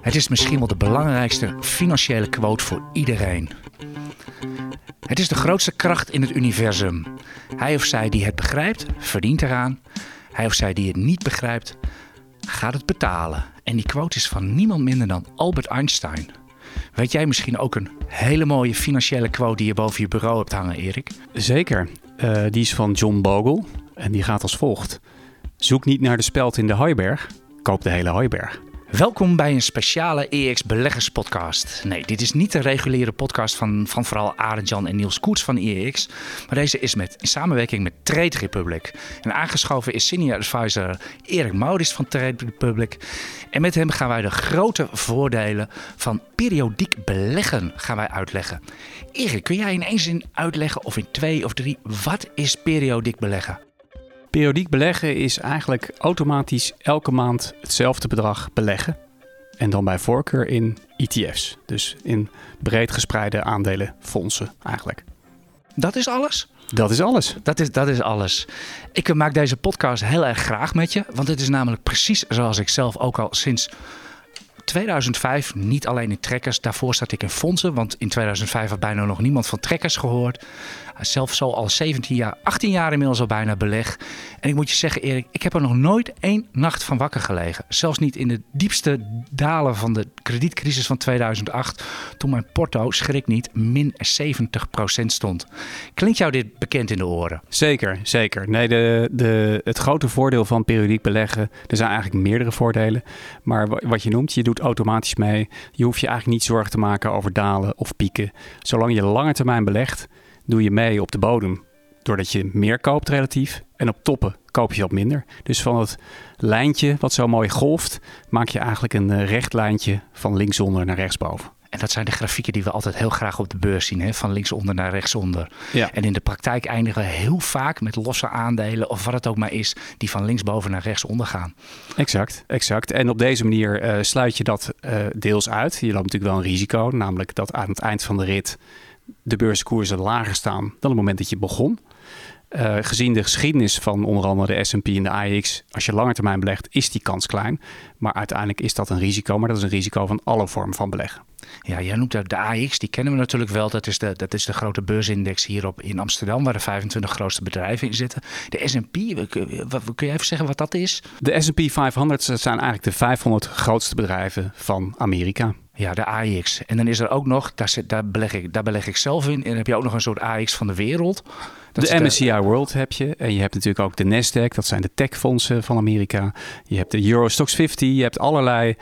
Het is misschien wel de belangrijkste financiële quote voor iedereen. Het is de grootste kracht in het universum. Hij of zij die het begrijpt, verdient eraan. Hij of zij die het niet begrijpt, gaat het betalen. En die quote is van niemand minder dan Albert Einstein. Weet jij misschien ook een hele mooie financiële quote die je boven je bureau hebt hangen, Erik? Zeker. Uh, die is van John Bogle en die gaat als volgt. Zoek niet naar de speld in de hooiberg, koop de hele hooiberg. Welkom bij een speciale EX Beleggers podcast. Nee, dit is niet de reguliere podcast van, van vooral Arend Jan en Niels Koets van EX. Maar deze is met, in samenwerking met Trade Republic. En aangeschoven is senior advisor Erik Maudis van Trade Republic. En met hem gaan wij de grote voordelen van periodiek beleggen gaan wij uitleggen. Erik, kun jij in één zin uitleggen of in twee of drie, wat is periodiek beleggen? Periodiek beleggen is eigenlijk automatisch elke maand hetzelfde bedrag beleggen. En dan bij voorkeur in ETF's. Dus in breed gespreide aandelenfondsen eigenlijk. Dat is alles? Dat is alles. Dat is, dat is alles. Ik maak deze podcast heel erg graag met je. Want het is namelijk precies zoals ik zelf ook al sinds 2005 niet alleen in trekkers. Daarvoor zat ik in fondsen. Want in 2005 had bijna nog niemand van trekkers gehoord. Zelf zo al 17 jaar, 18 jaar inmiddels al bijna beleg. En ik moet je zeggen, Erik, ik heb er nog nooit één nacht van wakker gelegen. Zelfs niet in de diepste dalen van de kredietcrisis van 2008. Toen mijn porto, schrik niet, min 70% stond. Klinkt jou dit bekend in de oren? Zeker, zeker. Nee, de, de, het grote voordeel van periodiek beleggen, er zijn eigenlijk meerdere voordelen. Maar wat je noemt, je doet automatisch mee. Je hoeft je eigenlijk niet zorgen te maken over dalen of pieken. Zolang je lange termijn belegt, doe je mee op de bodem. Doordat je meer koopt relatief. En op toppen koop je wat minder. Dus van het lijntje wat zo mooi golft, maak je eigenlijk een eh, recht lijntje van linksonder naar rechtsboven. En dat zijn de grafieken die we altijd heel graag op de beurs zien, hè? van linksonder naar rechtsonder. Ja. En in de praktijk eindigen we heel vaak met losse aandelen, of wat het ook maar is, die van linksboven naar rechtsonder gaan. Exact, exact. En op deze manier uh, sluit je dat uh, deels uit. Je loopt natuurlijk wel een risico, namelijk dat aan het eind van de rit de beurskoersen lager staan dan het moment dat je begon. Uh, gezien de geschiedenis van onder andere de S&P en de AX, als je langer termijn belegt, is die kans klein. Maar uiteindelijk is dat een risico, maar dat is een risico van alle vormen van beleggen. Ja, jij noemt de AX, die kennen we natuurlijk wel. Dat is de, dat is de grote beursindex hier op, in Amsterdam, waar de 25 grootste bedrijven in zitten. De S&P, kun je even zeggen wat dat is? De S&P 500 zijn eigenlijk de 500 grootste bedrijven van Amerika. Ja, de AX. En dan is er ook nog, daar, daar, beleg ik, daar beleg ik zelf in. En dan heb je ook nog een soort AX van de wereld. Dat de MSCI World heb je. En je hebt natuurlijk ook de Nasdaq. Dat zijn de techfondsen van Amerika. Je hebt de Eurostox 50. Je hebt allerlei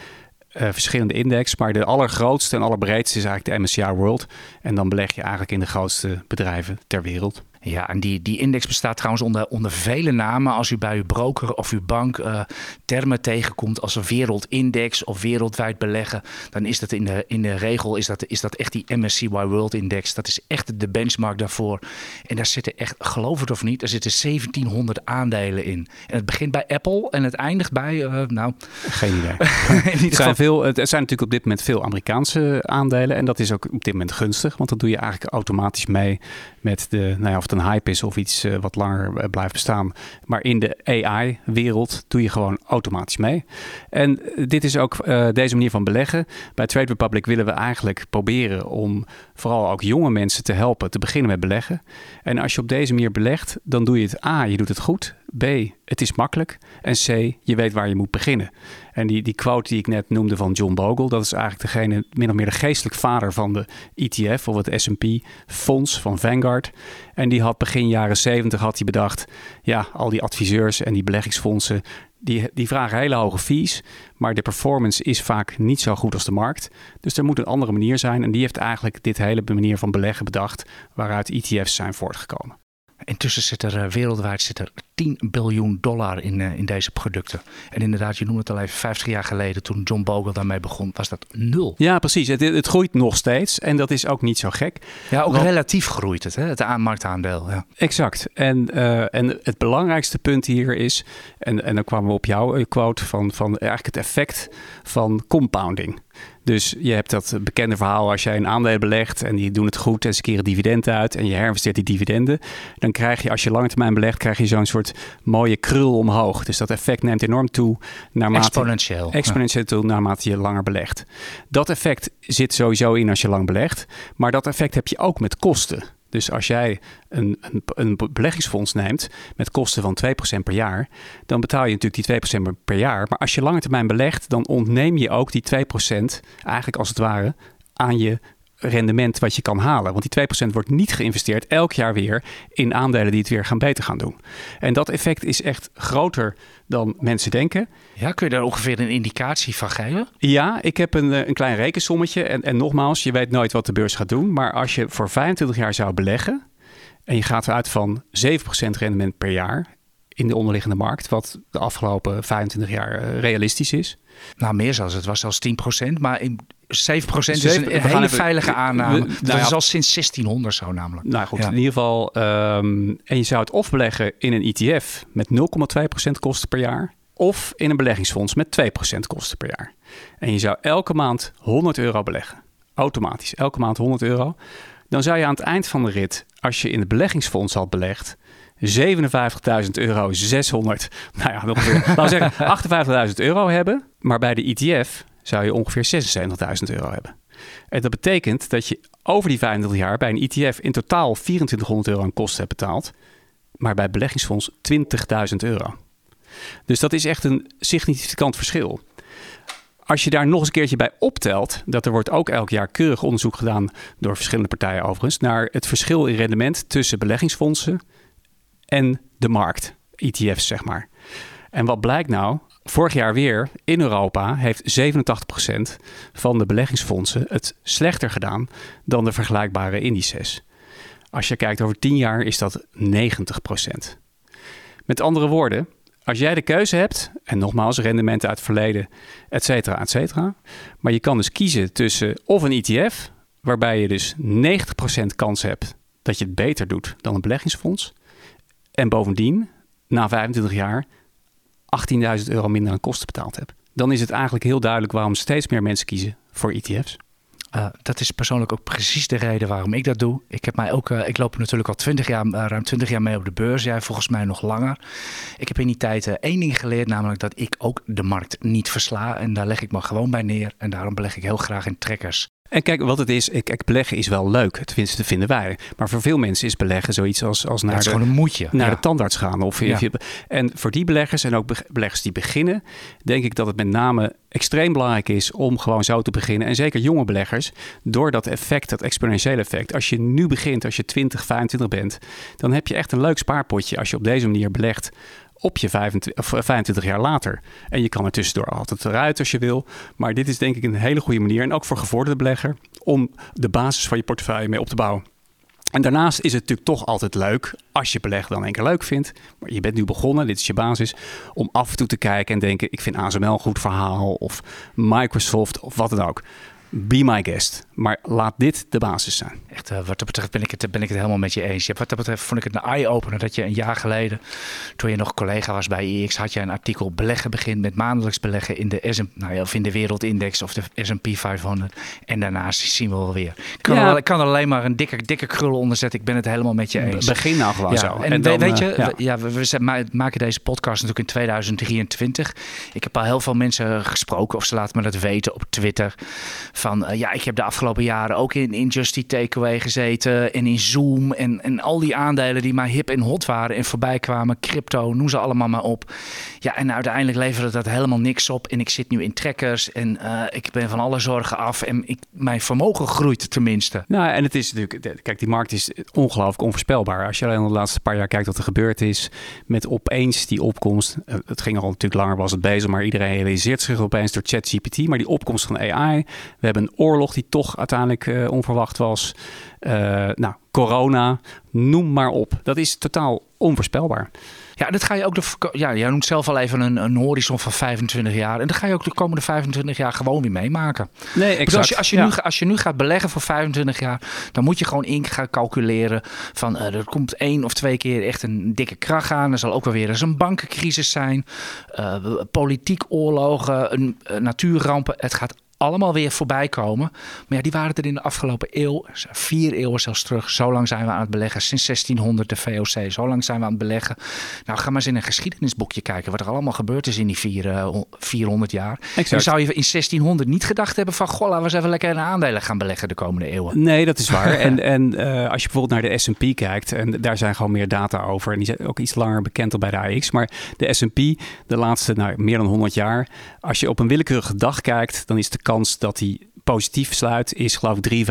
uh, verschillende index. Maar de allergrootste en allerbreedste is eigenlijk de MSCI World. En dan beleg je eigenlijk in de grootste bedrijven ter wereld. Ja, en die, die index bestaat trouwens onder, onder vele namen. Als u bij uw broker of uw bank uh, termen tegenkomt als een wereldindex of wereldwijd beleggen, dan is dat in de, in de regel is dat, is dat echt die MSCY World Index. Dat is echt de benchmark daarvoor. En daar zitten echt, geloof het of niet, er zitten 1700 aandelen in. En het begint bij Apple en het eindigt bij, uh, nou... Geen idee. het, zijn veel, het zijn natuurlijk op dit moment veel Amerikaanse aandelen. En dat is ook op dit moment gunstig, want dan doe je eigenlijk automatisch mee met de, nou ja, of het een hype is of iets uh, wat langer uh, blijft bestaan. Maar in de AI-wereld doe je gewoon automatisch mee. En dit is ook deze manier van beleggen. Bij Trade Republic willen we eigenlijk proberen om vooral ook jonge mensen te helpen te beginnen met beleggen. En als je op deze manier belegt, dan doe je het A, je doet het goed. B, het is makkelijk. En C, je weet waar je moet beginnen. En die, die quote die ik net noemde van John Bogle, dat is eigenlijk degene, min of meer de geestelijk vader van de ETF of het S&P fonds van Vanguard. En die had begin jaren 70 had hij bedacht, ja, al die adviseurs en die beleggingsfondsen, die, die vragen hele hoge fees, maar de performance is vaak niet zo goed als de markt. Dus er moet een andere manier zijn. En die heeft eigenlijk dit hele manier van beleggen bedacht, waaruit ETF's zijn voortgekomen. Intussen zit er uh, wereldwijd zit er 10 biljoen dollar in, uh, in deze producten. En inderdaad, je noemde het al even, 50 jaar geleden toen John Bogle daarmee begon, was dat nul. Ja, precies. Het, het groeit nog steeds en dat is ook niet zo gek. Ja, ook relatief groeit het, hè? het marktaandeel. Ja. Exact. En, uh, en het belangrijkste punt hier is, en, en dan kwamen we op jouw quote van, van eigenlijk het effect van compounding. Dus je hebt dat bekende verhaal als jij een aandelen belegt en die doen het goed en ze keren dividenden uit en je herinvesteert die dividenden. Dan krijg je, als je lange termijn belegt, krijg je zo'n soort mooie krul omhoog. Dus dat effect neemt enorm toe naarmate, exponentieel. Exponentieel toe naarmate je langer belegt. Dat effect zit sowieso in als je lang belegt. Maar dat effect heb je ook met kosten. Dus als jij een, een, een, beleggingsfonds neemt met kosten van 2% per jaar, dan betaal je natuurlijk die 2% per jaar. Maar als je lange termijn belegt, dan ontneem je ook die 2% eigenlijk als het ware aan je rendement wat je kan halen. Want die 2% wordt niet geïnvesteerd elk jaar weer in aandelen die het weer gaan beter gaan doen. En dat effect is echt groter dan mensen denken. Ja, kun je daar ongeveer een indicatie van geven? Ja, ik heb een, eh, een klein rekensommetje. En, en nogmaals, je weet nooit wat de beurs gaat doen. Maar als je voor 25 jaar zou beleggen en je gaat eruit van 7% rendement per jaar in de onderliggende markt, wat de afgelopen 25 jaar eh, realistisch is. Nou, meer zelfs. Het was zelfs 10%, maar in 7% is een, een hele veilige aanname. dat nou is al sinds 1600 zo namelijk. Nou goed, in ieder geval. Um, en je zou het of beleggen in een ETF met 0,2% kosten per jaar. Of in een beleggingsfonds met 2% kosten per jaar. En je zou elke maand 100 euro beleggen. Automatisch, elke maand 100 euro. Dan zou je aan het eind van de rit, als je in het beleggingsfonds had belegd, 57.000 euro 600, nou ja, laten we zeggen 58.000 euro hebben. Maar bij de ETF zou je ongeveer 76.000 euro hebben. En dat betekent dat je over die 25 jaar bij een ETF in totaal 2400 euro aan kosten hebt betaald. Maar bij beleggingsfonds 20.000 euro. Dus dat is echt een significant verschil. Als je daar nog eens een keertje bij optelt, dat er wordt ook elk jaar keurig onderzoek gedaan door verschillende partijen overigens, naar het verschil in rendement tussen beleggingsfondsen en de markt, ETF's zeg maar. En wat blijkt nou? Vorig jaar weer in Europa heeft 87% van de beleggingsfondsen het slechter gedaan dan de vergelijkbare indices. Als je kijkt over 10 jaar is dat 90%. Met andere woorden, als jij de keuze hebt, en nogmaals, rendementen uit het verleden, et cetera, et cetera. Maar je kan dus kiezen tussen of een ETF, waarbij je dus 90% kans hebt dat je het beter doet dan een beleggingsfonds. En bovendien, na 25 jaar, 18.000 euro minder aan kosten betaald hebt. Dan is het eigenlijk heel duidelijk waarom steeds meer mensen kiezen voor ETF's. Uh, dat is persoonlijk ook precies de reden waarom ik dat doe. Ik, heb mij ook, uh, ik loop natuurlijk al 20 jaar, uh, ruim 20 jaar mee op de beurs. Jij volgens mij nog langer. Ik heb in die tijd één ding geleerd, namelijk dat ik ook de markt niet versla. En daar leg ik me gewoon bij neer. En daarom beleg ik heel graag in trekkers. En kijk, wat het is, ik, beleggen is wel leuk, tenminste vinden wij. Maar voor veel mensen is beleggen zoiets als, als naar, de, een moedje. naar de tandarts gaan. Of, ja. en voor die beleggers en ook beleggers die beginnen, denk ik dat het met name extreem belangrijk is om gewoon zo te beginnen. En zeker jonge beleggers, door dat effect, dat exponentiële effect. Als je nu begint, als je 20, 25 bent, dan heb je echt een leuk spaarpotje als je op deze manier belegt op je 25, 25 jaar later. En je kan er tussendoor altijd eruit als je wil. Maar dit is denk ik een hele goede manier. En ook voor gevorderde belegger. Om de basis van je portefeuille mee op te bouwen. En daarnaast is het natuurlijk toch altijd leuk, als je beleg dan keer leuk vindt. Maar je bent nu begonnen, dit is je basis. Om af en toe te kijken en denken, ik vind ASML een goed verhaal. Of Microsoft of wat dan ook be my guest. Maar laat dit de basis zijn. Echt, uh, wat dat betreft ben ik, het, ben ik het helemaal met je eens. Wat dat betreft vond ik het een eye-opener dat je een jaar geleden, toen je nog collega was bij IX, had je een artikel beleggen begint met maandelijks beleggen in de, SM, nou ja, of in de wereldindex of de S&P 500. En daarnaast zien we wel weer. Ik kan, er, kan er alleen maar een dikke, dikke krul onder zetten. Ik ben het helemaal met je eens. Begin nou gewoon ja, zo. En, dan, weet je, ja. ja we, we, maken deze podcast natuurlijk in 2023. Ik heb al heel veel mensen gesproken of ze laten me dat weten op Twitter van uh, ja, ik heb de afgelopen jaren ook in, in Justy Takeaway gezeten en in Zoom en, en al die aandelen die maar hip en hot waren en voorbij kwamen, crypto, noem ze allemaal maar op. Ja, en uiteindelijk leverde dat helemaal niks op en ik zit nu in trekkers en uh, ik ben van alle zorgen af en ik, mijn vermogen groeit tenminste. Nou, en het is natuurlijk, kijk, die markt is ongelooflijk onvoorspelbaar. Als je alleen de laatste paar jaar kijkt wat er gebeurd is met opeens die opkomst. Uh, het ging al natuurlijk langer was het bezig, maar iedereen realiseert zich opeens door ChatGPT. Maar die opkomst van AI, we hebben een oorlog die toch uiteindelijk uh, onverwacht was. Uh, nou, corona, noem maar op. Dat is totaal onvoorspelbaar. Ja, dat ga je ook de. Ja, jij noemt zelf al even een, een horizon van 25 jaar. En dat ga je ook de komende 25 jaar gewoon weer meemaken. Nee, exact. als je, als, je nu, als je nu gaat beleggen voor 25 jaar, dan moet je gewoon in gaan calculeren van uh, er komt één of twee keer echt een dikke kracht aan. Er zal ook wel weer eens een bankencrisis zijn, uh, politiek oorlogen, een, natuurrampen. Het gaat allemaal weer voorbij komen. Maar ja, die waren er in de afgelopen eeuw, vier eeuwen zelfs terug. Zo lang zijn we aan het beleggen. Sinds 1600 de VOC. Zo lang zijn we aan het beleggen. Nou, ga maar eens in een geschiedenisboekje kijken. Wat er allemaal gebeurd is in die vier, uh, eh, 400 jaar. Dan zou je in 1600 niet gedacht hebben van... Goh, laten we eens even lekker in aandelen gaan beleggen de komende eeuwen. Nee, dat is waar. en en uh, als je bijvoorbeeld naar de S&P kijkt... en daar zijn gewoon meer data over. En die zijn ook iets langer bekend dan bij de AX. Maar de S&P, de laatste nou, meer dan 100 jaar... als je op een willekeurige dag kijkt... dan is de kans dat hij positief sluit is geloof ik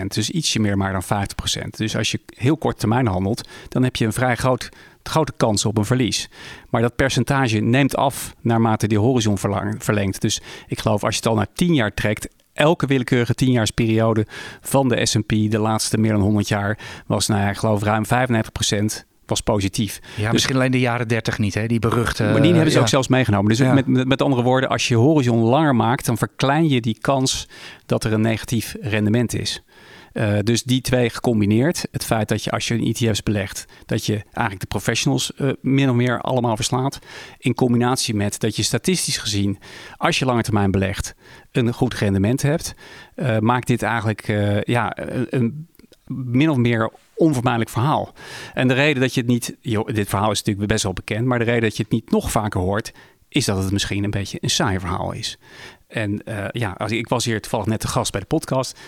53%. Dus ietsje meer maar dan 50%. Dus als je heel kort termijn handelt, dan heb je een vrij groot, grote kans op een verlies. Maar dat percentage neemt af naarmate die horizon verlengt. Dus ik geloof als je het al naar 10 jaar trekt, elke willekeurige 10-jaarsperiode van de S&P de laatste meer dan 100 jaar was, nou ja, ik geloof ruim 95% was positief. Ja, dus, misschien alleen de jaren 30 niet, hè? die beruchte. Maar die hebben ze ook zelfs meegenomen. Dus met, met, met, andere woorden, als je horizon langer maakt, dan verklein je die kans dat er een negatief rendement is. Uh, dus die twee gecombineerd, het feit dat je als je een ETF's belegt, dat je eigenlijk de professionals uh, min of meer allemaal verslaat, in combinatie met dat je statistisch gezien, als je lange termijn belegt, een goed rendement hebt, uh, maakt dit eigenlijk ja, een min of meer onvermijdelijk verhaal. En de reden dat je het niet, dit verhaal is natuurlijk best wel bekend, maar de reden dat je het niet nog vaker hoort, is dat het misschien een beetje een saai verhaal is. En uh, ja, als, ik was hier toevallig net te gast bij de podcast.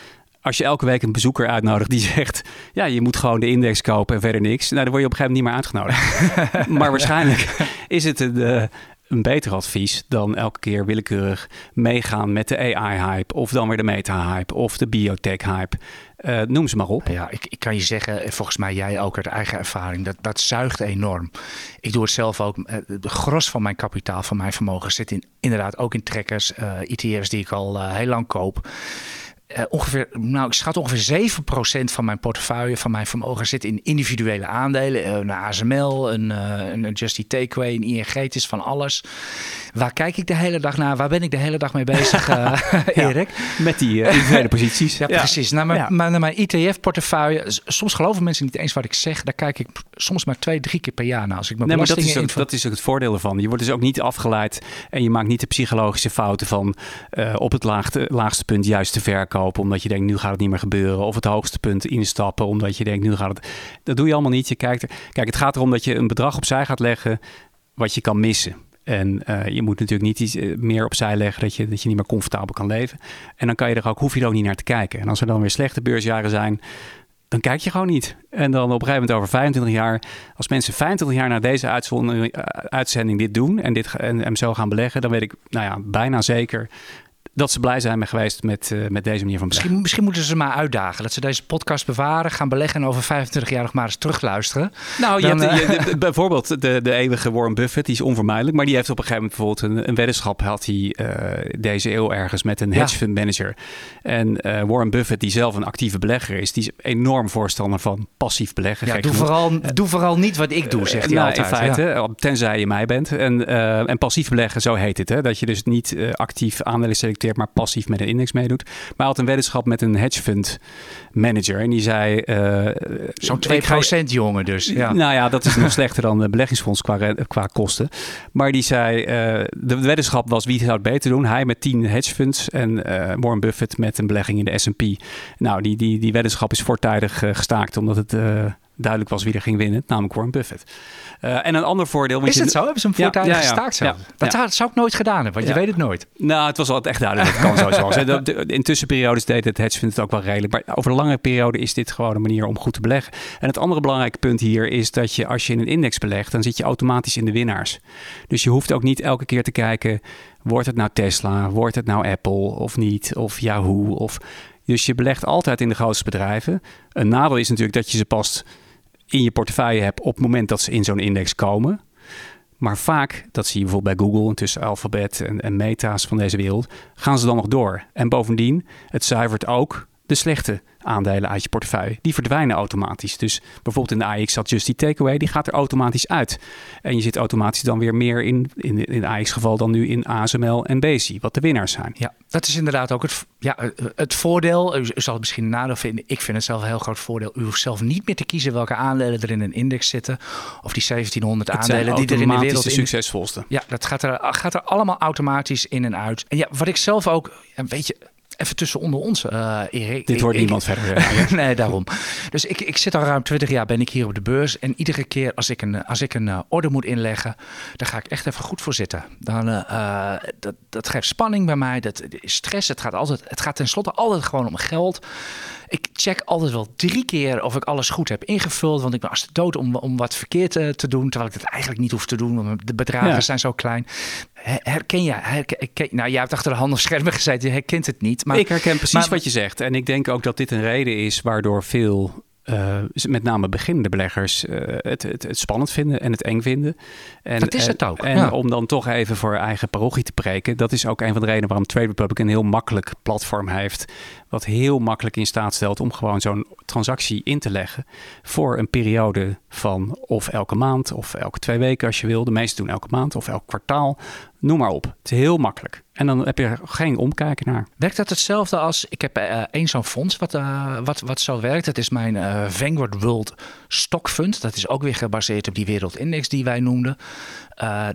Als je elke week een bezoeker uitnodigt die zegt: Ja, je moet gewoon de index kopen en verder niks. Nou, dan word je op een gegeven moment niet meer uitgenodigd. maar waarschijnlijk is het een, uh, een beter advies dan elke keer willekeurig meegaan met de AI-hype, of dan weer de meta-hype, of de biotech-hype. Uh, noem ze maar op. Ja, ik, ik, kan je zeggen, volgens mij jij ook uit eigen ervaring, dat, dat zuigt enorm. Ik doe het zelf ook. Eh, de gros van mijn kapitaal, van mijn vermogen, zit in, inderdaad ook in trekkers, eh, ETF's die ik al heel lang koop. Uh, ongeveer, nou, ik schat ongeveer 7% van mijn portefeuille, van mijn vermogen, zit in individuele aandelen. Uh, een ASML, een, uh, een Justy Takeaway, een ING, het is van alles. Waar kijk ik de hele dag naar? Waar ben ik de hele dag mee bezig, Erik? met die individuele posities. Ja, precies. Naar mijn, naar mijn ETF-portefeuille. Soms geloven mensen niet eens wat ik zeg. Daar kijk ik soms maar twee, drie keer per jaar naar. Als ik mijn nee, maar dat is, ook, dat is ook het voordeel ervan. Je wordt dus ook niet afgeleid en je maakt niet de psychologische fouten van op het laagste, laagste punt juist te verkopen omdat je denkt nu gaat het niet meer gebeuren. Of het hoogste punt instappen omdat je denkt nu gaat het. Dat doe je allemaal niet. Je kijkt er. Kijk, het gaat erom dat je een bedrag opzij gaat leggen wat je kan missen. En uh, je moet natuurlijk niet iets eh, meer opzij leggen dat je, dat je niet meer comfortabel kan leven. En dan kan je er ook, hoef je er ook niet naar te kijken. En als er dan weer slechte beursjaren zijn, dan kijk je gewoon niet. En dan op een gegeven moment over 25 jaar, als mensen 25 jaar na deze eh, uitzending dit doen en, dit, en, en zo gaan beleggen, dan weet ik nou ja, bijna zeker dat ze blij zijn geweest met, uh, met deze manier van beleggen. Misschien, misschien, moeten ze maar uitdagen. Dat ze deze podcast bewaren, gaan beleggen en over 25 jaar nog maar eens terugluisteren. Nou, je hebt, eh, je, bijvoorbeeld de, de eeuwige Warren Buffett, die is onvermijdelijk. Maar die heeft op een gegeven moment bijvoorbeeld een, een weddenschap had hij uh, deze eeuw ergens met een hedge fund manager. En Warren Buffett, die zelf een actieve belegger is, die is enorm voorstander van passief beleggen. Ja, doe, vooral, doe vooral niet wat ik doe, zegt hij nou, altijd. In feite, tenzij je mij bent. En, en passief beleggen, zo heet het. Hè? Dat je dus niet actief aandelen selecteert maar passief met een index meedoet. Maar hij had een weddenschap met een hedge fund manager. En die zei... Uh, Zo'n 2% jongen dus. Ja. Nou ja, dat is nog slechter dan de beleggingsfonds qua, qua kosten. Maar die zei, uh, de weddenschap was wie zou het beter doen. Hij met 10 hedge funds en uh, Warren Buffett met een belegging in de S&P. Nou, die, die, die weddenschap is voortijdig gestaakt omdat het duidelijk was wie er ging winnen, namelijk Warren Buffett. Uh, en een ander voordeel... Is het zo? Hebben ze hem voortijdig ja, ja, gestaakt zo? dat zou ik nooit gedaan hebben, want je weet het nooit. Nou, het was altijd echt duidelijk. Het kan zo zoals. In tussenperiodes deed het hedge het ook wel redelijk. Maar over een lange periode is dit gewoon een manier om goed te beleggen. En het andere belangrijke punt hier is dat je als je in een index belegt, dan zit je automatisch in de winnaars. Dus je hoeft ook niet elke keer te kijken, wordt het nou Tesla, wordt het nou Apple of niet, of Yahoo of... Dus je belegt altijd in de grootste bedrijven. Een nadeel is natuurlijk dat je ze pas in je portefeuille hebt op het moment dat ze in zo'n index komen. Maar vaak, dat zie je bijvoorbeeld bij Google, tussen Alphabet en, en Meta's van deze wereld, gaan ze dan nog door. En bovendien, het zuivert ook de slechte aandelen uit je portefeuille. Die verdwijnen automatisch. Dus bijvoorbeeld in de AX zat just die takeaway, die gaat er automatisch uit. En je zit automatisch dan weer meer in, in, in de AX geval dan nu in ASML en BC, wat de winnaars zijn. Ja, dat is inderdaad ook het, ja, het voordeel. U, zal het misschien nadeel vinden. Ik vind het zelf een heel groot voordeel. U hoeft zelf niet meer te kiezen welke aandelen er in een index zitten. Of die 1700 aandelen die er in de wereld... de succesvolste. Ja, dat gaat er, gaat er allemaal automatisch in en uit. En ja, wat ik zelf ook... Weet je, even tussen onder ons, uh, Erik. Dit wordt niemand verder. nee, daarom. Dus ik, ik zit al ruim 20 jaar ben ik hier op de beurs. En iedere keer als ik een, als ik een uh, order moet inleggen, dan ga ik echt even goed voor zitten. Dan, uh, dat, dat geeft spanning bij mij. Dat is stress. Het gaat, altijd, het gaat tenslotte altijd gewoon om geld. Ik check altijd wel drie keer of ik alles goed heb ingevuld. Want ik ben als de dood om, om wat verkeerd te doen. Terwijl ik het eigenlijk niet hoef te doen. Want de bedragen zijn zo klein. Herken je? Herken, nou, jij hebt achter de handen schermen gezeten. Je herkent het niet. Maar, ik herken precies wat je zegt. En ik denk ook dat dit een reden is waardoor veel uh, met name beginnende beleggers uh, het, het, het, spannend vinden en het eng vinden. En, dat is het ook. En, om dan toch even voor eigen parochie te preken. Dat is ook een van de redenen waarom Trade Republic een heel makkelijk platform heeft. Wat heel makkelijk in staat stelt om gewoon zo'n transactie in te leggen. Voor een periode van of elke maand of elke twee weken als je wil. De meesten doen elke maand of elk kwartaal. Noem maar op. Het is heel makkelijk. En dan heb je geen omkijken naar. Werkt dat hetzelfde als... Ik heb uh, één zo'n fonds wat, uh, wat, wat zo werkt. Dat is mijn uh, Vanguard World Stock Fund. Dat is ook weer gebaseerd op die wereldindex die wij noemden.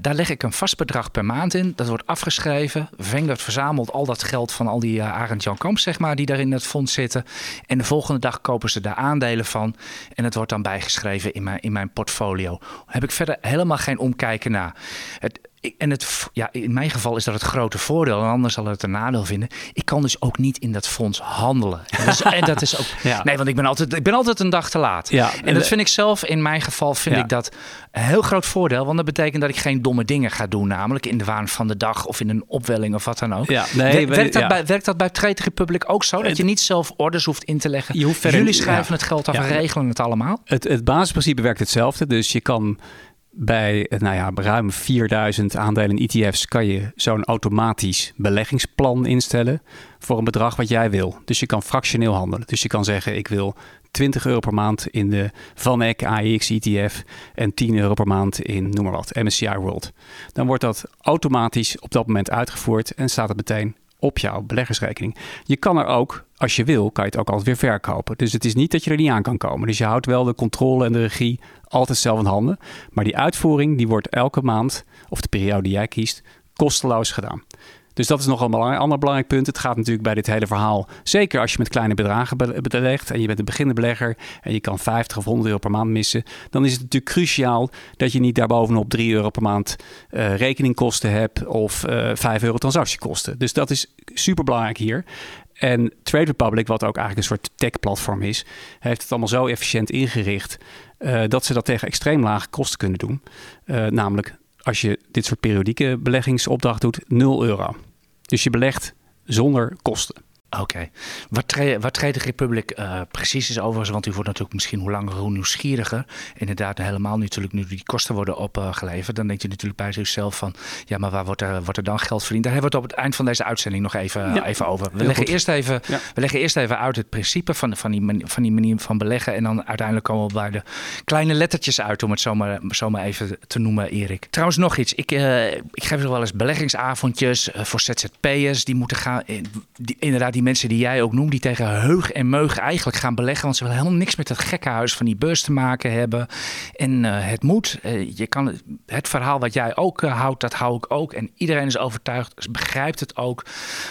daar leg ik een vast bedrag per maand in. Dat wordt afgeschreven. Vanguard verzamelt al dat geld van al die Arend Jan Kamp, zeg maar, die daar in het fonds zitten. En de volgende dag kopen ze daar aandelen van. En het wordt dan bijgeschreven in mijn, in mijn portfolio. Heb ik verder helemaal geen omkijken naar. Het, en het, ja, in mijn geval is dat het grote voordeel. En anders zal het een nadeel vinden. Ik kan dus ook niet in dat fonds handelen. En dat is, en dat is ook. Nee, want ik ben, altijd, ik ben altijd een dag te laat. Ja, en dat vind ik zelf, in mijn geval, vind ik dat een heel groot voordeel. Want dat betekent dat ik geen domme dingen ga doen. Namelijk in de waan van de dag of in een opwelling of wat dan ook. Ja, nee, werkt, dat bij, werkt dat bij Trade Republic ook zo? Dat je niet zelf orders hoeft in te leggen? Je hoeft verder, Jullie schrijven het geld af en regelen het allemaal? Het, het basisprincipe werkt hetzelfde. Dus je kan bij nou ja, ruim 4000 aandelen ETF's kan je zo'n automatisch beleggingsplan instellen voor een bedrag wat jij wil. Dus je kan fractioneel handelen. Dus je kan zeggen ik wil 20 euro per maand in de Van Eck AEX ETF en 10 euro per maand in noem maar wat MSCI World. Dan wordt dat automatisch op dat moment uitgevoerd en staat het meteen op jouw beleggersrekening. Je kan er ook, als je wil, kan je het ook altijd weer verkopen. Dus het is niet dat je er niet aan kan komen. Dus je houdt wel de controle en de regie altijd zelf in handen. Maar die uitvoering die wordt elke maand, of de periode die jij kiest, kosteloos gedaan. Dus dat is nog een ander belangrijk punt. Het gaat natuurlijk bij dit hele verhaal, zeker als je met kleine bedragen belegt en je bent een beginnende belegger en je kan 50 of 100 euro per maand missen, dan is het natuurlijk cruciaal dat je niet daarbovenop 3 euro per maand uh, rekeningkosten hebt of uh, eh, 5 euro transactiekosten. Dus dat is super belangrijk hier. En Trade Republic, wat ook eigenlijk een soort tech-platform is, heeft het allemaal zo efficiënt ingericht uh, dat ze dat tegen extreem lage kosten kunnen doen. namelijk als je dit soort periodieke beleggingsopdracht doet, 0 euro. Dus je belegt zonder kosten. Oké. Wat, tre wat Trade Republic uh, precies is overigens, want u wordt natuurlijk misschien hoe langer hoe nieuwsgieriger. Inderdaad, helemaal natuurlijk nu die kosten worden opgeleverd. Dan denkt u natuurlijk bij zichzelf van, ja, maar waar wordt er, wordt er dan geld verdiend? Daar hebben we het op het eind van deze uitzending nog even, even over. We leggen, eerst even, we leggen eerst even uit het principe van, van, die, van die manier van beleggen. En dan uiteindelijk komen we bij de kleine lettertjes uit, om het zomaar, zomaar even te noemen, Erik. Trouwens, nog iets. Ik, uh, ik geef wel eens beleggingsavondjes voor ZZP'ers. Die moeten gaan, die, inderdaad, die mensen die jij ook noemt, die tegen heug en meug eigenlijk gaan beleggen. Want ze willen helemaal niks met het gekkenhuis van die beurs te maken hebben. En uh, het moet. Uh, je kan het verhaal wat jij ook uh, houdt, dat hou ik ook. En iedereen is overtuigd, begrijpt het ook.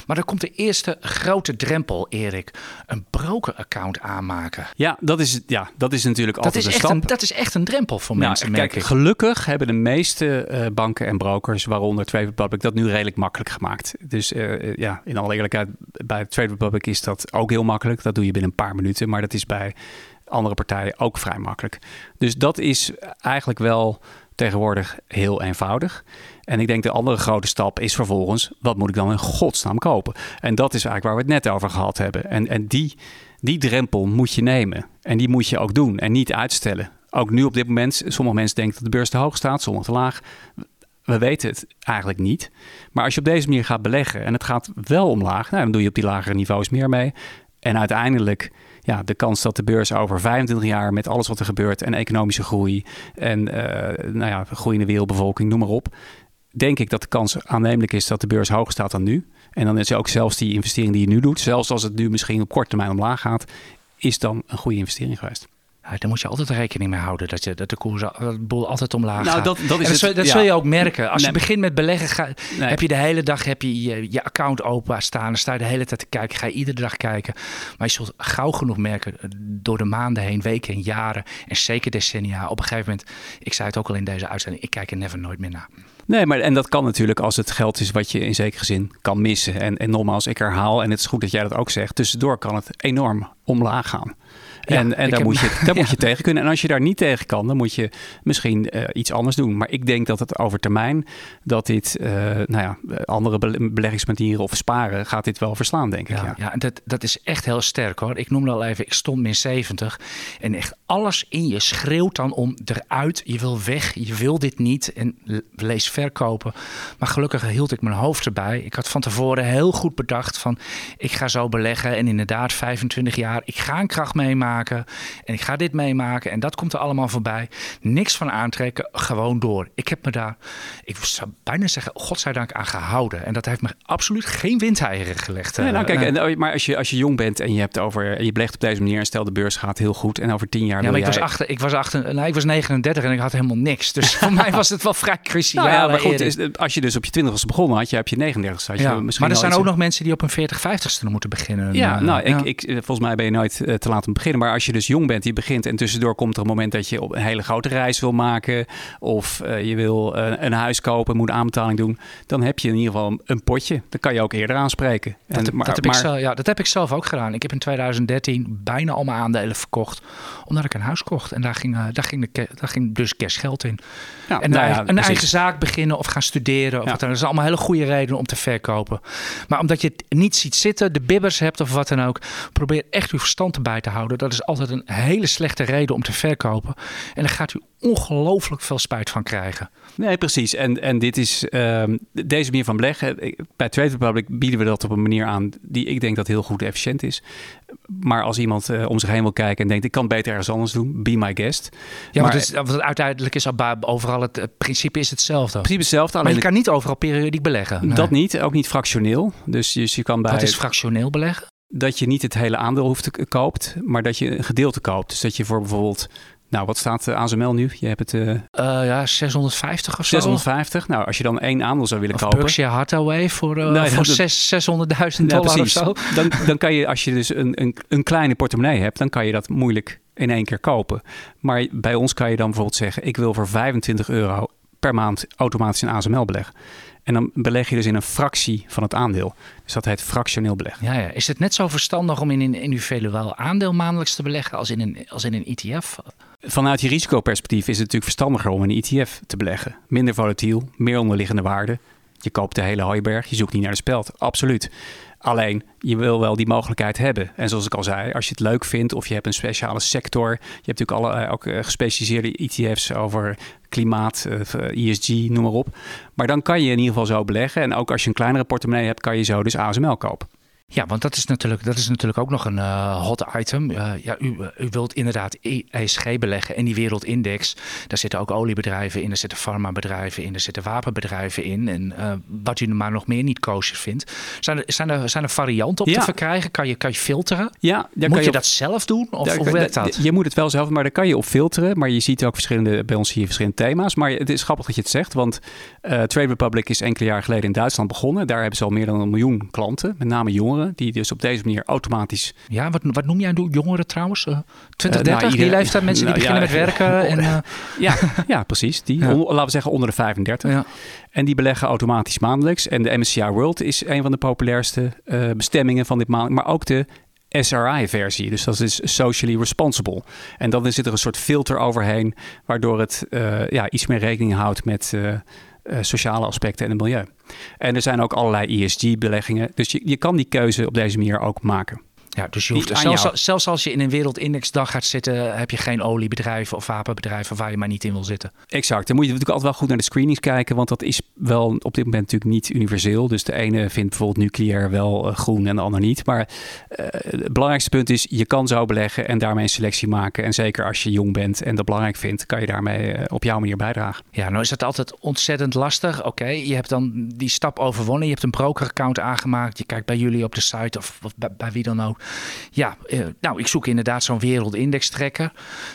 Maar dan komt de eerste grote drempel, Erik. Een broker-account aanmaken. Ja, dat is, ja, dat is natuurlijk altijd dat is een stap. Een, dat is echt een drempel voor nou, mensen, kijk, Gelukkig hebben de meeste banken en brokers, waaronder Trade Republic, dat nu redelijk makkelijk gemaakt. Dus ja, in alle eerlijkheid, bij Trade Republic is dat ook heel makkelijk. Dat doe je binnen een paar minuten. Maar dat is bij andere partijen ook vrij makkelijk. Dus dat is eigenlijk wel tegenwoordig heel eenvoudig. En ik denk de andere grote stap is vervolgens, wat moet ik dan in godsnaam kopen? En dat is eigenlijk waar we het net over gehad hebben. En, en die, die drempel moet je nemen. En die moet je ook doen en niet uitstellen. Ook nu op dit moment, sommige mensen denken dat de beurs te hoog staat, sommige te laag. We weten het eigenlijk niet. Maar als je op deze manier gaat beleggen en het gaat wel omlaag, nou, dan doe je op die lagere niveaus meer mee. En uiteindelijk ja, de kans dat de beurs over 25 jaar met alles wat er gebeurt en economische groei en nou ja, groeiende wereldbevolking, noem maar op, denk ik dat de kans aannemelijk is dat de beurs hoger staat dan nu. En dan is ook zelfs die investering die je nu doet, zelfs als het nu misschien op korte termijn omlaag gaat, is dan een goede investering geweest. Ja, daar moet je altijd rekening mee houden dat, je, dat de koers boel altijd omlaag nou, gaat. Dat, dat, is dat, het, dat zul je ook merken. Als je begint met beleggen, ga, heb je de hele dag heb je, je, je account open staan. Dan sta je de hele tijd te kijken. Ga je iedere dag kijken. Maar je zult gauw genoeg merken eh, door de maanden heen, weken en jaren. En zeker decennia. Op een gegeven moment, ik zei het ook al in deze uitzending, ik kijk er never nooit meer naar. Nee, maar en dat kan natuurlijk als het geld is wat je in zekere zin kan missen. En, en nogmaals, ik herhaal, en het is goed dat jij dat ook zegt, tussendoor kan het enorm omlaag gaan. En, en daar, moet, je, daar moet je tegen kunnen. En als je daar niet tegen kan, dan moet je misschien uh, iets anders doen. Maar ik denk dat het over termijn, dat dit, uh, nou ja, andere beleggingsmanieren of sparen, gaat dit wel verslaan, denk ik. Ja, ja. en dat, dat is echt heel sterk hoor. Ik noemde al even, ik stond min 70. En echt alles in je schreeuwt dan om eruit. Je wil weg, je wil dit niet. En lees verkopen. Maar gelukkig hield ik mijn hoofd erbij. Ik had van tevoren heel goed bedacht van, ik ga zo beleggen. En inderdaad, 25 jaar, ik ga een kracht meemaken. En ik ga dit meemaken. En dat komt er allemaal voorbij. Niks van aantrekken. Gewoon door. Ik heb me daar, ik zou bijna zeggen, godzijdank aan gehouden. En dat heeft me absoluut geen windeieren gelegd. Nee, nou, kijk, en, oh, maar als je, als je jong bent en je hebt over, je belegt op deze manier en stel de beurs gaat heel goed. En over tien jaar. Ja, maar ik, was achter, ik was achter, nou, ik was 39 en ik had helemaal niks. Dus voor mij was het wel vrij cruciaal. Nou ja, maar goed, is, als je dus op je 20 was begonnen, had je op je 39 had je ja, Maar er zijn ook nog mensen die op een 40, 50ste moeten beginnen. Ja, nou, ik, ik, volgens mij ben je nooit te laat om beginnen. Maar als je dus jong bent, je begint en tussendoor komt er een moment dat je op een hele grote reis wil maken of uh, je wil uh, een huis kopen, moet aanbetaling doen, dan heb je in ieder geval een potje. Dan kan je ook eerder aanspreken. Dat, en, maar, dat, heb maar, ik zelf, ja, dat heb ik zelf ook gedaan. Ik heb in 2013 bijna al mijn aandelen verkocht, omdat ik een huis kocht. En daar ging, uh, daar ging, de, daar ging dus cash geld in. Ja, en nou ja, een eigen zaak beginnen of gaan studeren. Of ja. wat dan. Dat is allemaal hele goede redenen om te verkopen. Maar omdat je het niet ziet zitten, de bibbers hebt of wat dan ook, probeer echt uw verstand erbij te houden. Dat is altijd een hele slechte reden om te verkopen. En daar gaat u ongelooflijk veel spijt van krijgen. Nee, precies. En, en dit is uh, deze manier van beleggen. Bij Trade Republic bieden we dat op een manier aan die ik denk dat heel goed efficiënt is. Maar als iemand uh, om zich heen wil kijken en denkt, ik kan beter ergens anders doen, be my guest. Ja, maar, is, uiteindelijk is overal het, het principe is hetzelfde. Het principe hetzelfde. Alleen maar je kan niet overal periodiek beleggen. Nee. Dat niet, ook niet fractioneel. Dus je, je kan bij. Wat is fractioneel beleggen? Dat je niet het hele aandeel hoeft te koopt, maar dat je een gedeelte koopt. Dus dat je voor bijvoorbeeld nou, wat staat uh, ASML nu? Je hebt het... Uh, uh, ja, 650 of zo. 650. Nou, als je dan één aandeel zou willen of kopen... Berkshire Hathaway voor, nee, voor 600.000 dollar of zo. Dan, dan kan je, als je dus een, een, een kleine portemonnee hebt... dan kan je dat moeilijk in één keer kopen. Maar bij ons kan je dan bijvoorbeeld zeggen... ik wil voor 25 euro per maand automatisch een ASML beleggen. En dan beleg je dus in een fractie van het aandeel. Dus dat heet fractioneel beleggen. Ja, ja. Is het net zo verstandig om in een individueel aandeel maandelijks te beleggen als in een, als in een ETF? Vanuit je risicoperspectief is het natuurlijk verstandiger om een ETF te beleggen. Minder volatiel, meer onderliggende waarde. Je koopt de hele hooiberg, je zoekt niet naar de speld. Absoluut. Alleen, je wil wel die mogelijkheid hebben. En zoals ik al zei, als je het leuk vindt of je hebt een speciale sector. Je hebt natuurlijk alle, ook gespecialiseerde ETF's over klimaat, ESG, noem maar op. Maar dan kan je in ieder geval zo beleggen. En ook als je een kleinere portemonnee hebt, kan je zo dus ASML kopen. Ja, want dat is natuurlijk, dat is natuurlijk ook nog een uh, hot item. Uh, ja, u, u wilt inderdaad ESG beleggen en die wereldindex. Daar zitten ook oliebedrijven in, er zitten farmabedrijven in, er zitten wapenbedrijven in. En uh, wat u maar nog meer niet kosher vindt. Zijn er, zijn er, zijn er varianten op ja. te verkrijgen? Kan je, kan je filteren? Ja, moet kan je, dat zelf doen? Of, daar, hoe werkt dat? Je moet het wel zelf, maar daar kan je op filteren. Maar je ziet ook verschillende, bij ons hier verschillende thema's. Maar het is grappig dat je het zegt, want Trade Republic is enkele jaar geleden in Duitsland begonnen. Daar hebben ze al meer dan een miljoen klanten, met name jongeren die dus op deze manier automatisch. Ja, wat, wat noem jij jongeren trouwens? Uh, 20, 30? Uh, nou, die leeftijd mensen die beginnen ja, met werken. En, uh... ja, ja, precies. Die, laten we zeggen onder de 35. Ja. En die beleggen automatisch maandelijks. En de MSCI World is een van de populairste uh, bestemmingen van dit maand. Maar ook de SRI-versie. Dus dat is socially responsible. En dan zit er een soort filter overheen, waardoor het uh, ja, iets meer rekening houdt met uh, uh, sociale aspecten en het milieu. En er zijn ook allerlei ESG-beleggingen. Dus je, je kan die keuze op deze manier ook maken. Ja, dus je hoeft, zelfs, zelfs, als je in een wereldindexdag gaat zitten, heb je geen oliebedrijven of wapenbedrijven waar je maar niet in wil zitten. Exact. Dan moet je natuurlijk altijd wel goed naar de screenings kijken, want dat is wel op dit moment natuurlijk niet universeel. Dus de ene vindt bijvoorbeeld nucleair wel uh, groen en de ander niet. Maar uh, het belangrijkste punt is, je kan zo beleggen en daarmee een selectie maken. En zeker als je jong bent en dat belangrijk vindt, kan je daarmee uh, op jouw manier bijdragen. Ja, nou is dat altijd ontzettend lastig. Oké, je hebt dan die stap overwonnen. Je hebt een broker-account aangemaakt. Je kijkt bij jullie op de site of, of bij, bij wie dan ook. Ja, uh, nou, ik zoek inderdaad zo'n wereldindex trekker.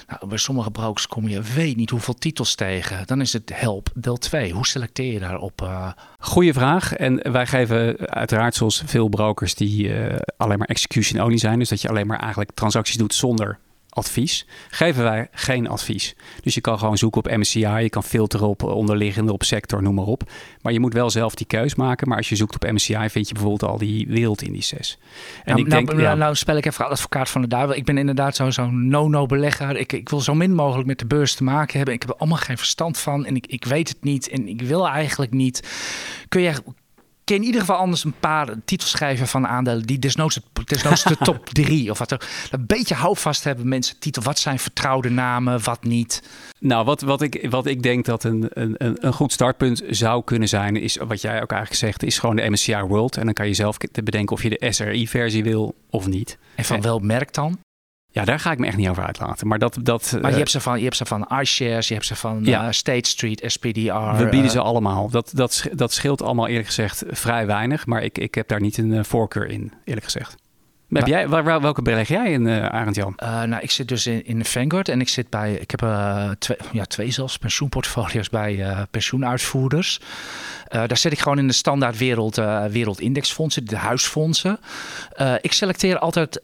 Nou, bij sommige brokers kom je weet niet hoeveel titels tegen. Dan is het help deel 2. Hoe selecteer je daarop? Uh... Goeie vraag. En wij geven uiteraard zoals veel brokers die uh, alleen maar execution only zijn. Dus dat je alleen maar eigenlijk transacties doet zonder advies, geven wij geen advies. Dus je kan gewoon zoeken op MSCI, je kan filteren op onderliggende, op sector, noem maar op. Maar je moet wel zelf die keus maken. Maar als je zoekt op MSCI, vind je bijvoorbeeld al die wereldindices. En nou, ik denk, nou, ja, nou spel ik even advocaat van de duivel. Ik ben inderdaad zo'n zo no-no belegger. Ik, ik wil zo min mogelijk met de beurs te maken hebben. Ik heb er allemaal geen verstand van en ik, ik weet het niet en ik wil eigenlijk niet. Kun je in ieder geval anders een paar titels schrijven van aandelen die desnoods, desnoods de top drie of wat er een beetje houvast hebben mensen titel. Wat zijn vertrouwde namen, wat niet? Nou, wat, wat, ik, wat ik denk dat een, een, een goed startpunt zou kunnen zijn, is wat jij ook eigenlijk zegt, is gewoon de MSCI World. En dan kan je zelf bedenken of je de SRI-versie wil of niet. En van welk merk dan? Ja, daar ga ik me echt niet over uitlaten. Maar, dat, dat, maar je, uh, hebt ze van, je hebt ze van iShares, je hebt ze van ja. uh, State Street, SPDR. We bieden ze allemaal. Dat, dat, dat scheelt allemaal eerlijk gezegd vrij weinig. Maar ik, ik heb daar niet een voorkeur in, eerlijk gezegd. Heb jij, waar, welke beleg jij in, uh, Arend Jan? Uh, nou, ik zit dus in, in de Vanguard en ik zit bij, ik heb uh, twee, ja, twee zelfs pensioenportfolio's bij pensioenuitvoerders. daar zit ik gewoon in de standaard wereld, wereldindexfondsen, de huisfondsen. ik selecteer altijd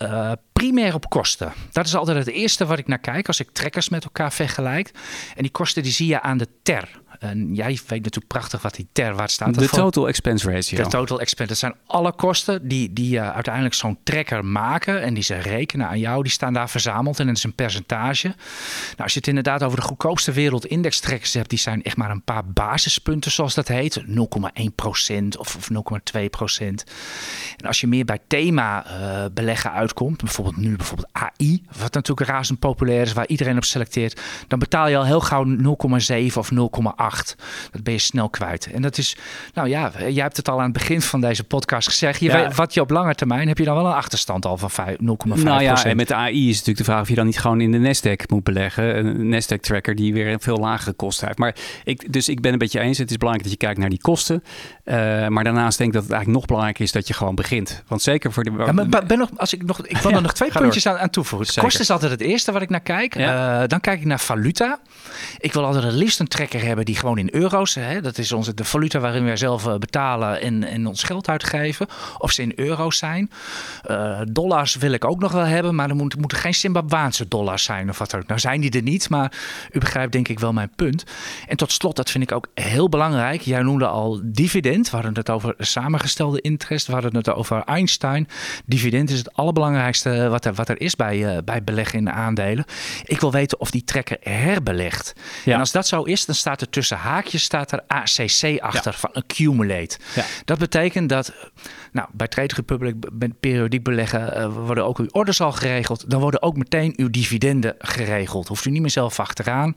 primair op kosten. Dat is altijd het eerste wat ik naar kijk als ik trekkers met elkaar vergelijk. En die kosten die zie je aan de ter. En jij weet natuurlijk prachtig wat die ter wat staat. De total expense ratio. De total expense. Dat zijn alle kosten die, die uh, uiteindelijk zo'n trekker maken en die ze rekenen aan jou. Die staan daar verzameld en dat is een percentage. Nou, als je het inderdaad over de goedkoopste wereldindex trekkers hebt, die zijn echt maar een paar basispunten zoals dat heet. 0,1% of, of 0,2%. En als je meer bij thema uh, beleggen uitkomt, bijvoorbeeld nu bijvoorbeeld AI, wat natuurlijk razend populair is, waar iedereen op selecteert, dan betaal je al heel gauw 0,7 of 0,8. Dat ben je snel kwijt. En dat is, nou ja, jij hebt het al aan het begin van deze podcast gezegd. Je weet, wat je op lange termijn heb je dan wel een achterstand al van 0,5 Nou ja, en met de AI is natuurlijk de vraag of je dan niet gewoon in de Nasdaq moet beleggen. Een Nasdaq tracker die weer een veel lagere kosten heeft. Maar ik, dus ik ben een beetje eens. Het is belangrijk dat je kijkt naar die kosten. Uh, maar daarnaast denk ik dat het eigenlijk nog belangrijker is dat je gewoon begint. Want zeker voor de. Ja, maar ben nog, als ik nog, ik wil er nog twee puntjes aan, aan, toevoegen. Kosten is altijd het eerste wat ik naar kijk. Ja. Uh, dan kijk ik naar valuta. Ik wil altijd het liefst een tracker hebben die gewoon in euro's. Hè, dat is onze, de valuta waarin wij zelf eh, betalen en, en ons geld uitgeven. Of ze in euro's zijn. Uh, dollars wil ik ook nog wel hebben, maar er moet, moeten geen Zimbabwaanse dollars zijn of wat ook. Nou zijn die er niet, maar u begrijpt denk ik wel mijn punt. En tot slot, dat vind ik ook heel belangrijk. Jij noemde al dividend. We hadden het over samengestelde interest. We hadden het over Einstein. Dividend is het allerbelangrijkste wat er, wat er is bij, uh, bij beleggen in aandelen. Ik wil weten of die trekker herbelegt. Ja. En als dat zo is, dan staat er tussen tussen haakjes staat er ACC achter van accumulate. Ja. Dat betekent dat nou, bij Trade Republic met periodiek beleggen uh, worden ook uw orders al geregeld. Dan worden ook meteen uw dividenden geregeld. Hoeft u niet meer zelf achteraan.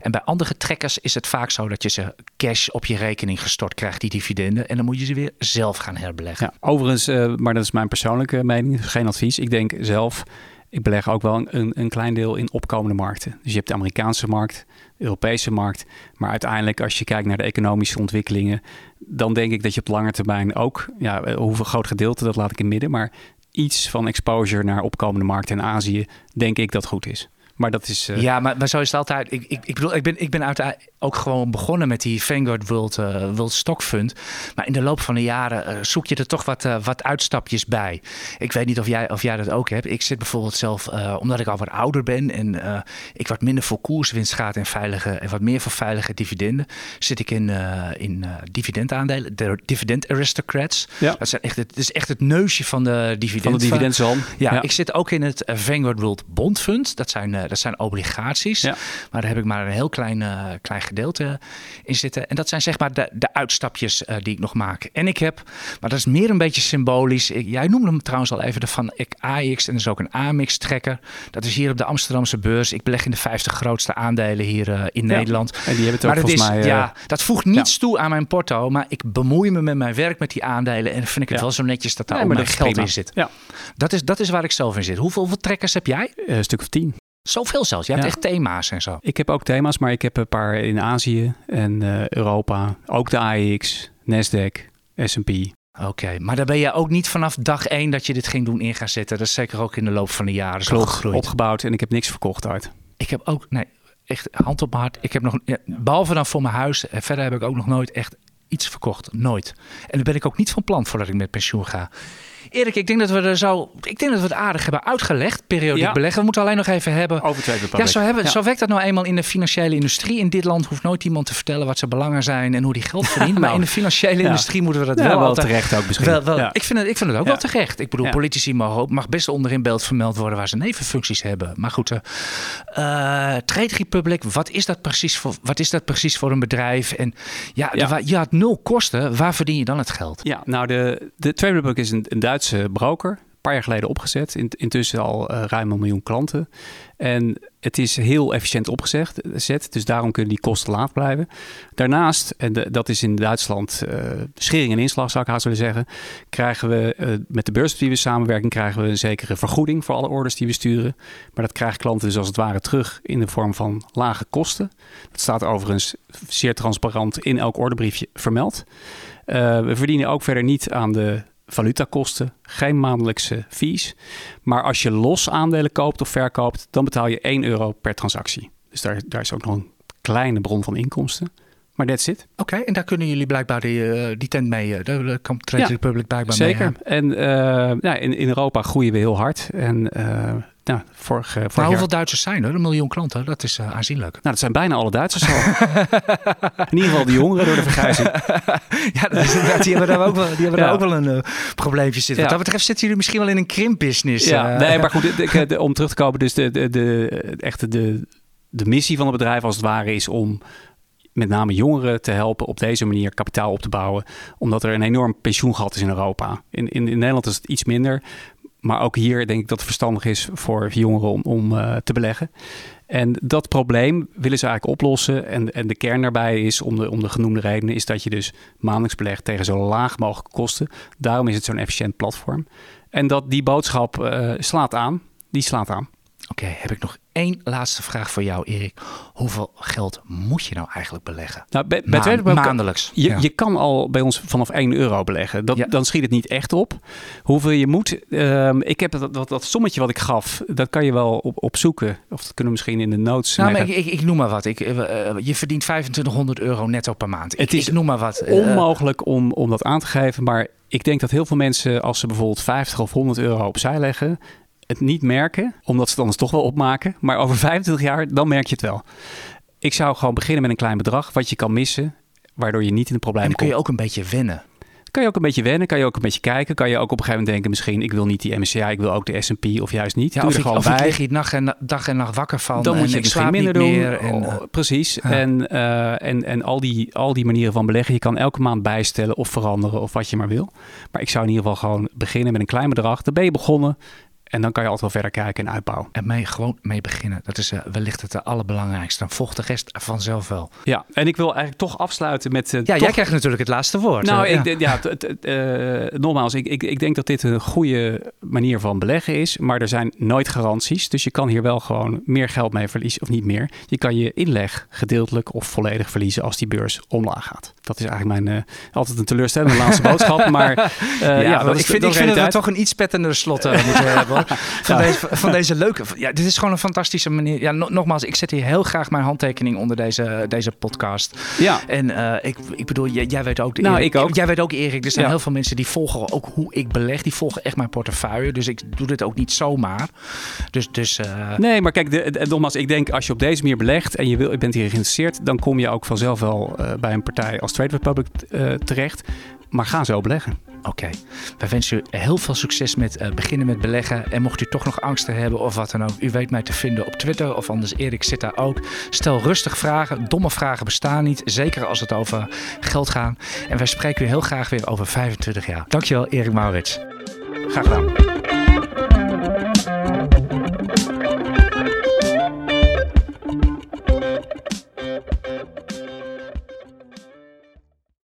En bij andere trekkers is het vaak zo dat je ze cash op je rekening gestort krijgt, die dividenden. En dan moet je ze weer zelf gaan herbeleggen. Ja, overigens, uh, maar dat is mijn persoonlijke mening, geen advies. Ik denk zelf ik beleg ook wel een, een klein deel in opkomende markten. Dus je hebt de Amerikaanse markt, Europese markt. Maar uiteindelijk, als je kijkt naar de economische ontwikkelingen, dan denk ik dat je op lange termijn ook, ja, hoeveel groot gedeelte, dat laat ik in midden. Maar iets van exposure naar opkomende markten in Azië, denk ik dat goed is. Maar dat is. Uh... Ja, maar, maar zo is het altijd. Ik, ik, ik bedoel, ik ben, ik ben uiteindelijk ook gewoon begonnen met die Vanguard World, uh, World Stock Fund. Maar in de loop van de jaren uh, zoek je er toch wat, wat uitstapjes bij. Ik weet niet of jij, of jij dat ook hebt. Ik zit bijvoorbeeld zelf, omdat ik al wat ouder ben en ik wat minder voor koerswinst gaat en veilige en wat meer voor veilige dividenden, zit ik in, in dividendaandelen, de dividend aristocrats. Ja. Dat zijn echt, het is echt het neusje van de dividend. Van de dividendzalm. Ja, ja, ik zit ook in het Vanguard World Bond Fund. Dat zijn dat zijn obligaties. Maar daar heb ik maar een heel klein, klein gedeelte in zitten. En dat zijn zeg maar de, de uitstapjes die ik nog maak. En ik heb, maar dat is meer een beetje symbolisch. Ik, jij noemde hem trouwens al even de van AX en er is ook een AMX trekker. Dat is hier op de Amsterdamse beurs. Ik beleg in de 50 grootste aandelen hier in Nederland. En die hebben het ook maar volgens is, mij... Ja, dat voegt niets toe aan mijn porto. Maar ik bemoei me met mijn werk met die aandelen. En dan vind ik het wel zo netjes dat daar ook mijn geld in zit. Ja. Dat, is, dat is waar ik zelf in zit. Hoeveel, hoeveel trekkers heb jij? een stuk of tien. Zoveel zelfs. Je hebt echt thema's en zo. Ik heb ook thema's, maar ik heb een paar in Azië en uh, Europa. Ook de AEX, Nasdaq, S&P. Oké, maar daar ben je ook niet vanaf dag één dat je dit ging doen in gaan zetten. Dat is zeker ook in de loop van de jaren zo gegroeid. opgebouwd en ik heb niks verkocht uit. Ik heb ook, nee, echt hand op mijn hart. Ik heb nog, behalve dan voor mijn huis, en verder heb ik ook nog nooit echt iets verkocht. Nooit. En daar ben ik ook niet van plan voordat ik met pensioen ga. Erik, ik denk dat we er zo. Ik denk dat we het aardig hebben uitgelegd. Periodiek beleggen. We moeten alleen nog even hebben. Over twee Ja, zo, hebben, zo werkt dat nou eenmaal in de financiële industrie. In dit land hoeft nooit iemand te vertellen wat zijn belangen zijn en hoe die geld verdient. maar nou, in de financiële industrie moeten we dat wel, wel terecht ook misschien. Wel, wel, ik, vind het, ik vind het ook wel terecht. Ik bedoel, politici mogen mag best onder in beeld vermeld worden waar ze nevenfuncties hebben. Maar goed, uh, Trade Republic, wat is dat precies voor, wat is dat precies voor een bedrijf? En ja, je had nul kosten. Waar verdien je dan het geld? Ja, nou, de, de Trade Republic is een, een Duitse broker. Een paar jaar geleden opgezet. In, intussen al uh, ruim een miljoen klanten. En het is heel efficiënt opgezet. Dus daarom kunnen die kosten laag blijven. Daarnaast, en dat is in Duitsland uh, schering en inslag, zou ik haast willen zeggen. Krijgen we uh, met de beurs die we samenwerken, krijgen we een zekere vergoeding voor alle orders die we sturen. Maar dat krijgen klanten dus als het ware terug in de vorm van lage kosten. Dat staat overigens zeer transparant in elk orderbriefje vermeld. we verdienen ook verder niet aan de valutakosten, geen maandelijkse fees. Maar als je los aandelen koopt of verkoopt, dan betaal je 1 euro per transactie. Dus daar, daar is ook nog een kleine bron van inkomsten. Maar that's it. Oké, en daar kunnen jullie blijkbaar die, uh, die tent mee, uh, de Trade ja, Republic blijkbaar zeker. mee. Zeker. En uh, ja, in, in Europa groeien we heel hard. En nou, vorig, vorig maar hoeveel Duitsers zijn er? Een miljoen klanten, dat is uh, aanzienlijk. Nou, dat zijn bijna alle Duitsers al. In ieder geval de jongeren door de vergrijzing. ja, dat is inderdaad, die hebben daar ook wel, die hebben daar ook wel een uh, probleempje zitten. Wat dat betreft zitten jullie misschien wel in een krimpbusiness. Ja, uh, nee, maar goed, de, de, om terug te komen, dus de, de, de, echte de, de missie van het bedrijf als het ware is om met name jongeren te helpen op deze manier kapitaal op te bouwen. Omdat er een enorm pensioengat is in Europa. In, in, in Nederland is het iets minder. Maar ook hier denk ik dat het verstandig is voor jongeren om, om uh, te beleggen. En dat probleem willen ze eigenlijk oplossen. En, en de kern daarbij is, om de, om de genoemde redenen, is dat je dus maandelijks belegt tegen zo laag mogelijke kosten. Daarom is het zo'n efficiënt platform. En dat die boodschap uh, slaat aan. Die slaat aan. Oké, heb ik nog één laatste vraag voor jou, Erik. Hoeveel geld moet je nou eigenlijk beleggen? Nou, bij, bij Ma maandelijks. Je, je kan al bij ons vanaf 1 euro beleggen. Dat, Dan schiet het niet echt op. Hoeveel je moet. Uh, ik heb dat, dat, dat, sommetje wat ik gaf, dat kan je wel op, opzoeken. Of dat kunnen we misschien in de notes. Nou, maar ik, ik, noem maar wat. Ik, uh, je verdient 2500 euro netto per maand. Het is noem maar wat. onmogelijk om, om dat aan te geven. Maar ik denk dat heel veel mensen, als ze bijvoorbeeld 50 of 100 euro opzij leggen, het niet merken, omdat ze het anders toch wel opmaken. Maar over 25 jaar, dan merk je het wel. Ik zou gewoon beginnen met een klein bedrag, wat je kan missen, waardoor je niet in de problemen komt. kun je ook een beetje wennen. Kan je ook een beetje wennen, kan je ook een beetje kijken. Kan je ook op een gegeven moment denken, misschien ik wil niet die MSCI, ik wil ook de S&P of juist niet. Ja, Doe of er gewoon bij. lig je dag en, dag en nacht wakker van. Dan moet je misschien minder doen. Meer en, oh, precies. En, uh, en, en al, die, al die manieren van beleggen, je kan elke maand bijstellen of veranderen of wat je maar wil. Maar ik zou in ieder geval gewoon beginnen met een klein bedrag. Dan ben je begonnen. En dan kan je altijd wel verder kijken en uitbouwen. En mee, gewoon mee beginnen. Dat is uh, wellicht het allerbelangrijkste. Dan volgt de rest vanzelf wel. Ja, en ik wil eigenlijk toch afsluiten met... Uh, ja, jij krijgt natuurlijk het laatste woord. Nou, ik, ja, uh, nogmaals, ik, ik, ik denk dat dit een goede manier van beleggen is. Maar er zijn nooit garanties. Dus je kan hier wel gewoon meer geld mee verliezen. Of niet meer. Je kan je inleg gedeeltelijk of volledig verliezen als die beurs omlaag gaat. Dat is eigenlijk mijn altijd een teleurstellende laatste boodschap. Maar ja, ja dat ik, vind, ik vind dat we toch een iets pettender slot moeten hebben. Van, deze, van deze leuke. Ja, dit is gewoon een fantastische manier. Ja, nogmaals, ik zet hier heel graag mijn handtekening onder deze, deze podcast. Ja. En uh, ik, ik bedoel, jij, jij weet ook. Nou, ik ook. Jij weet ook, Erik. Er zijn heel veel mensen die volgen ook hoe ik beleg. Die volgen echt mijn portefeuille. Dus ik doe dit ook niet zomaar. Dus. dus uh... Nee, maar kijk, de, de, nogmaals, ik denk als je op deze manier belegt en je, wil, je bent hier geïnteresseerd, dan kom je ook vanzelf wel uh, bij een partij als Trade Republic terecht. Maar ga zo beleggen. Oké. Wij wensen u heel veel succes met uh, beginnen met beleggen. En mocht u toch nog angsten hebben of wat dan ook, u weet mij te vinden op Twitter of anders Erik zit daar ook. Stel rustig vragen. Domme vragen bestaan niet, zeker als het over geld gaat. En wij spreken u heel graag weer over 25 jaar. Dankjewel, Erik Maurits. Graag gedaan.